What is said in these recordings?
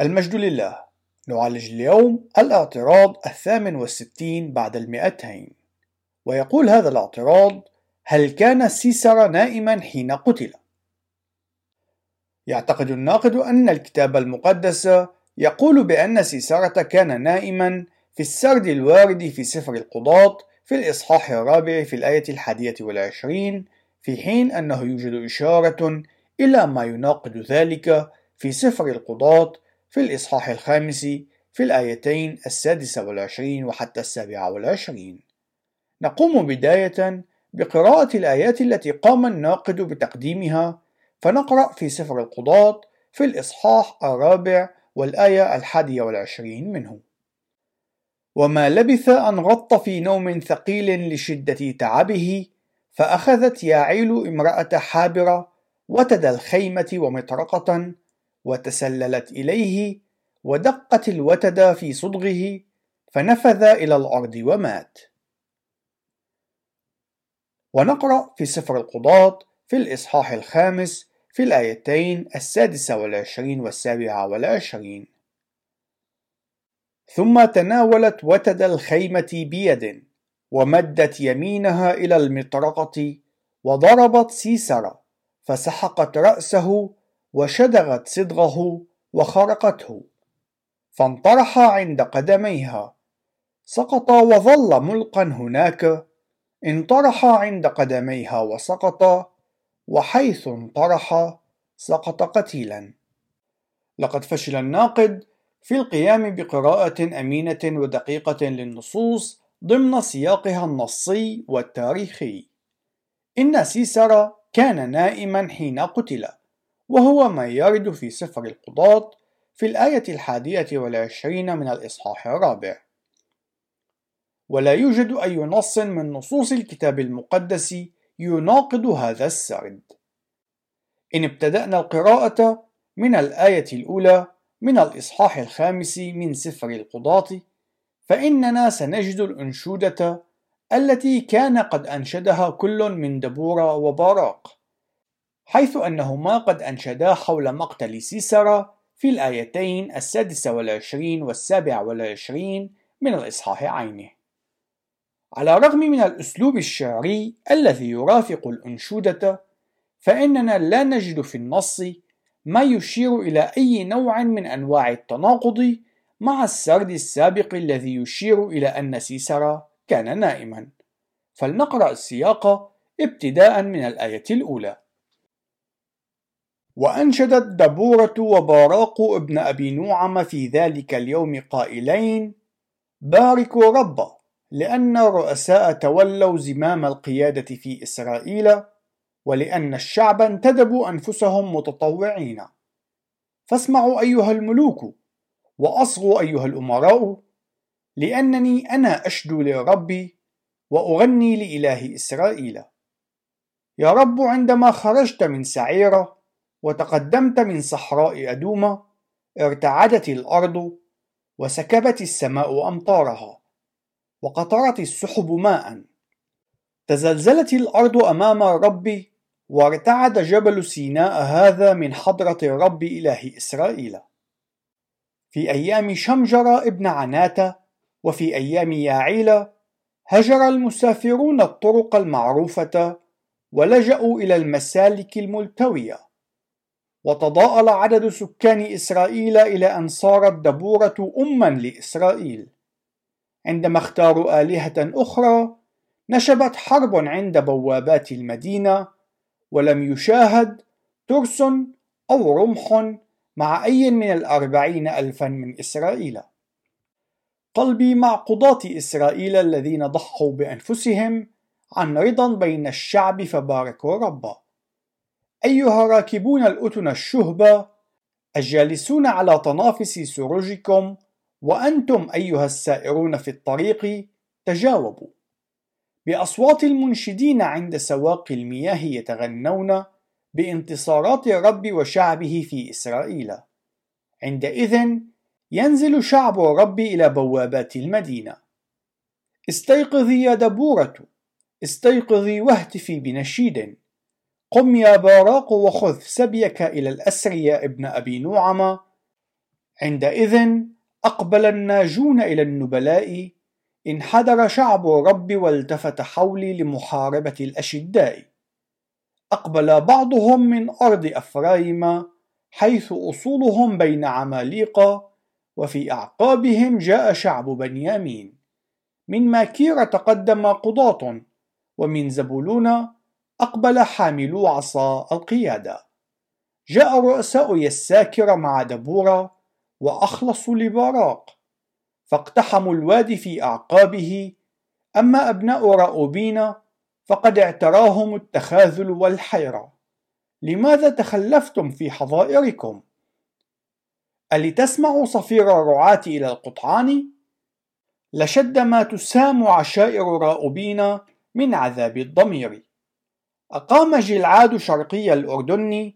المجد لله نعالج اليوم الاعتراض الثامن والستين بعد المئتين ويقول هذا الاعتراض هل كان سيسر نائما حين قتل؟ يعتقد الناقد أن الكتاب المقدس يقول بأن سيسرة كان نائما في السرد الوارد في سفر القضاة في الإصحاح الرابع في الآية الحادية والعشرين في حين أنه يوجد إشارة إلى ما يناقض ذلك في سفر القضاة في الإصحاح الخامس في الآيتين السادسة والعشرين وحتى السابعة والعشرين. نقوم بداية بقراءة الآيات التي قام الناقد بتقديمها فنقرأ في سفر القضاة في الإصحاح الرابع والآية الحادية والعشرين منه. وما لبث أن غط في نوم ثقيل لشدة تعبه فأخذت ياعيل امرأة حابرة وتد الخيمة ومطرقة وتسللت إليه ودقت الوتد في صدغه فنفذ إلى الأرض ومات. ونقرأ في سفر القضاة في الإصحاح الخامس في الآيتين السادسة والعشرين والسابعة والعشرين. ثم تناولت وتد الخيمة بيد ومدت يمينها إلى المطرقة وضربت سيسرا فسحقت رأسه وشدغت صدغه وخرقته فانطرح عند قدميها. سقط وظل ملقا هناك انطرح عند قدميها وسقط وحيث انطرح سقط قتيلا. لقد فشل الناقد في القيام بقراءة أمينة ودقيقة للنصوص ضمن سياقها النصي والتاريخي. إن سيسرا كان نائما حين قتل. وهو ما يرد في سفر القضاة في الآية الحادية والعشرين من الإصحاح الرابع. ولا يوجد أي نص من نصوص الكتاب المقدس يناقض هذا السرد. إن ابتدأنا القراءة من الآية الأولى من الإصحاح الخامس من سفر القضاة فإننا سنجد الأنشودة التي كان قد أنشدها كل من دبورة وباراق حيث أنهما قد أنشدا حول مقتل سيسرا في الآيتين السادسة والعشرين والسابع والعشرين من الإصحاح عينه. على الرغم من الأسلوب الشعري الذي يرافق الأنشودة فإننا لا نجد في النص ما يشير إلى أي نوع من أنواع التناقض مع السرد السابق الذي يشير إلى أن سيسرا كان نائما. فلنقرأ السياق ابتداء من الآية الأولى. وأنشدت دبورة وباراق ابن أبي نوعم في ذلك اليوم قائلين باركوا رب لأن الرؤساء تولوا زمام القيادة في إسرائيل ولأن الشعب انتدبوا أنفسهم متطوعين. فاسمعوا أيها الملوك وأصغوا أيها الأمراء لأنني أنا أشدو لربي وأغني لإله إسرائيل. يا رب عندما خرجت من سعيرة وتقدمت من صحراء أدومة ارتعدت الأرض وسكبت السماء أمطارها وقطرت السحب ماء. تزلزلت الأرض أمام الرب وارتعد جبل سيناء هذا من حضرة الرب إله إسرائيل. في أيام شمجر ابن عناتة وفي أيام ياعيل هجر المسافرون الطرق المعروفة ولجأوا إلى المسالك الملتوية. وتضاءل عدد سكان إسرائيل إلى أن صارت دبورة أما لإسرائيل. عندما اختاروا آلهة أخرى نشبت حرب عند بوابات المدينة ولم يشاهد ترس أو رمح مع أي من الأربعين ألفا من إسرائيل. قلبي مع قضاة إسرائيل الذين ضحوا بأنفسهم عن رضا بين الشعب فباركوا ربا. أيها راكبون الأتن الشهبة الجالسون على تنافس سروجكم وأنتم أيها السائرون في الطريق تجاوبوا. بأصوات المنشدين عند سواقي المياه يتغنون بانتصارات الرب وشعبه في إسرائيل. عندئذ ينزل شعب الرب إلى بوابات المدينة. استيقظي يا دبورة استيقظي واهتفي بنشيد. قم يا باراق وخذ. سبيك إلى الأسر يا ابن أبي نوعم عندئذ أقبل الناجون إلى النبلاء. انحدر شعب رب والتفت حولي لمحاربة الأشداء. أقبل بعضهم من أرض أفرايم حيث أصولهم بين عماليق وفي أعقابهم جاء شعب بنيامين من ماكير تقدم قضاة ومن زبولون أقبل حاملو عصا القيادة. جاء رؤساء يساكر مع دبورة وأخلصوا لباراق. فاقتحموا الوادي في أعقابه. أما أبناء رأوبين فقد اعتراهم التخاذل والحيرة. لماذا تخلفتم في حظائركم؟ ألتسمعوا صفير الرعاة إلى القطعان؟ لشد ما تسام عشائر راؤوبين من عذاب الضمير. أقام جلعاد شرقي الأردن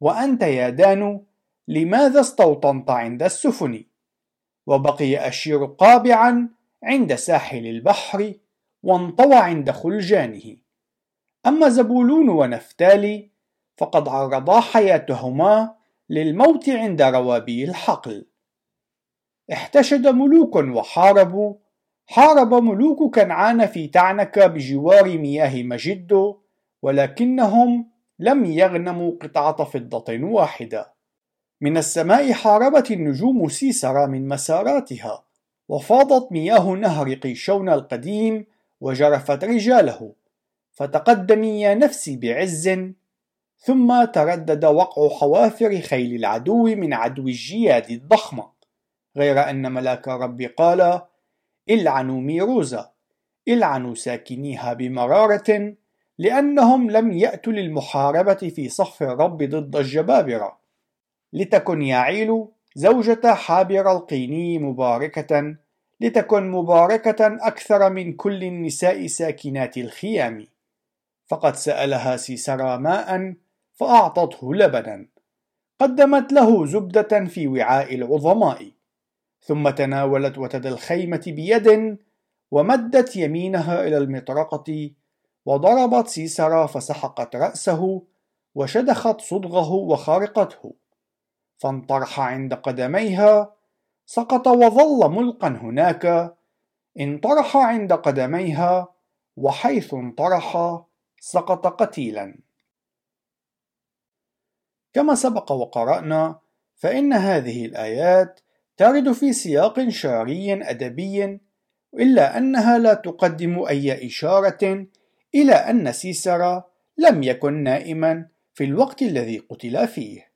وأنت يا دان لماذا استوطنت عند السفن؟ وبقي أشير قابعا عند ساحل البحر وانطوى عند خلجانه. أما زبولون ونفتالي فقد عرضا حياتهما للموت عند روابي الحقل. احتشد ملوك وحاربوا حارب ملوك كنعان في تعنك بجوار مياه مجد ولكنهم لم يغنموا قطعة فضة واحدة. من السماء حاربت النجوم سيسرا من مساراتها وفاضت مياه نهر قيشون القديم وجرفت رجاله. فتقدمي يا نفسي بعز ثم تردد وقع حوافر خيل العدو من عدو الجياد الضخمة غير أن ملاك الرب قال إلعنوا ميروزا إلعنوا ساكنيها بمرارة لأنهم لم يأتوا للمحاربة في صف الرب ضد الجبابرة لتكن يعيل زوجة حابر القيني مباركة لتكن مباركة أكثر من كل النساء ساكنات الخيام. فقد سألها سيسرا ماء فأعطته لبنا. قدمت له زبدة في وعاء العظماء. ثم تناولت وتد الخيمة بيد ومدت يمينها إلى المطرقة وضربت سيسرا فسحقت رأسه وشدخت صدغه وخارقته. فانطرح عند قدميها سقط وظل ملقا هناك. انطرح عند قدميها وحيث انطرح سقط قتيلا. كما سبق وقرأنا فإن هذه الآيات ترد في سياق شعري أدبي إلا أنها لا تقدم أي إشارة إلى أن سيسرا لم يكن نائما في الوقت الذي قتل فيه.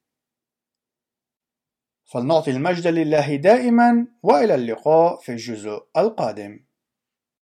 فلنعطي المجد لله دائما وإلى اللقاء في الجزء القادم.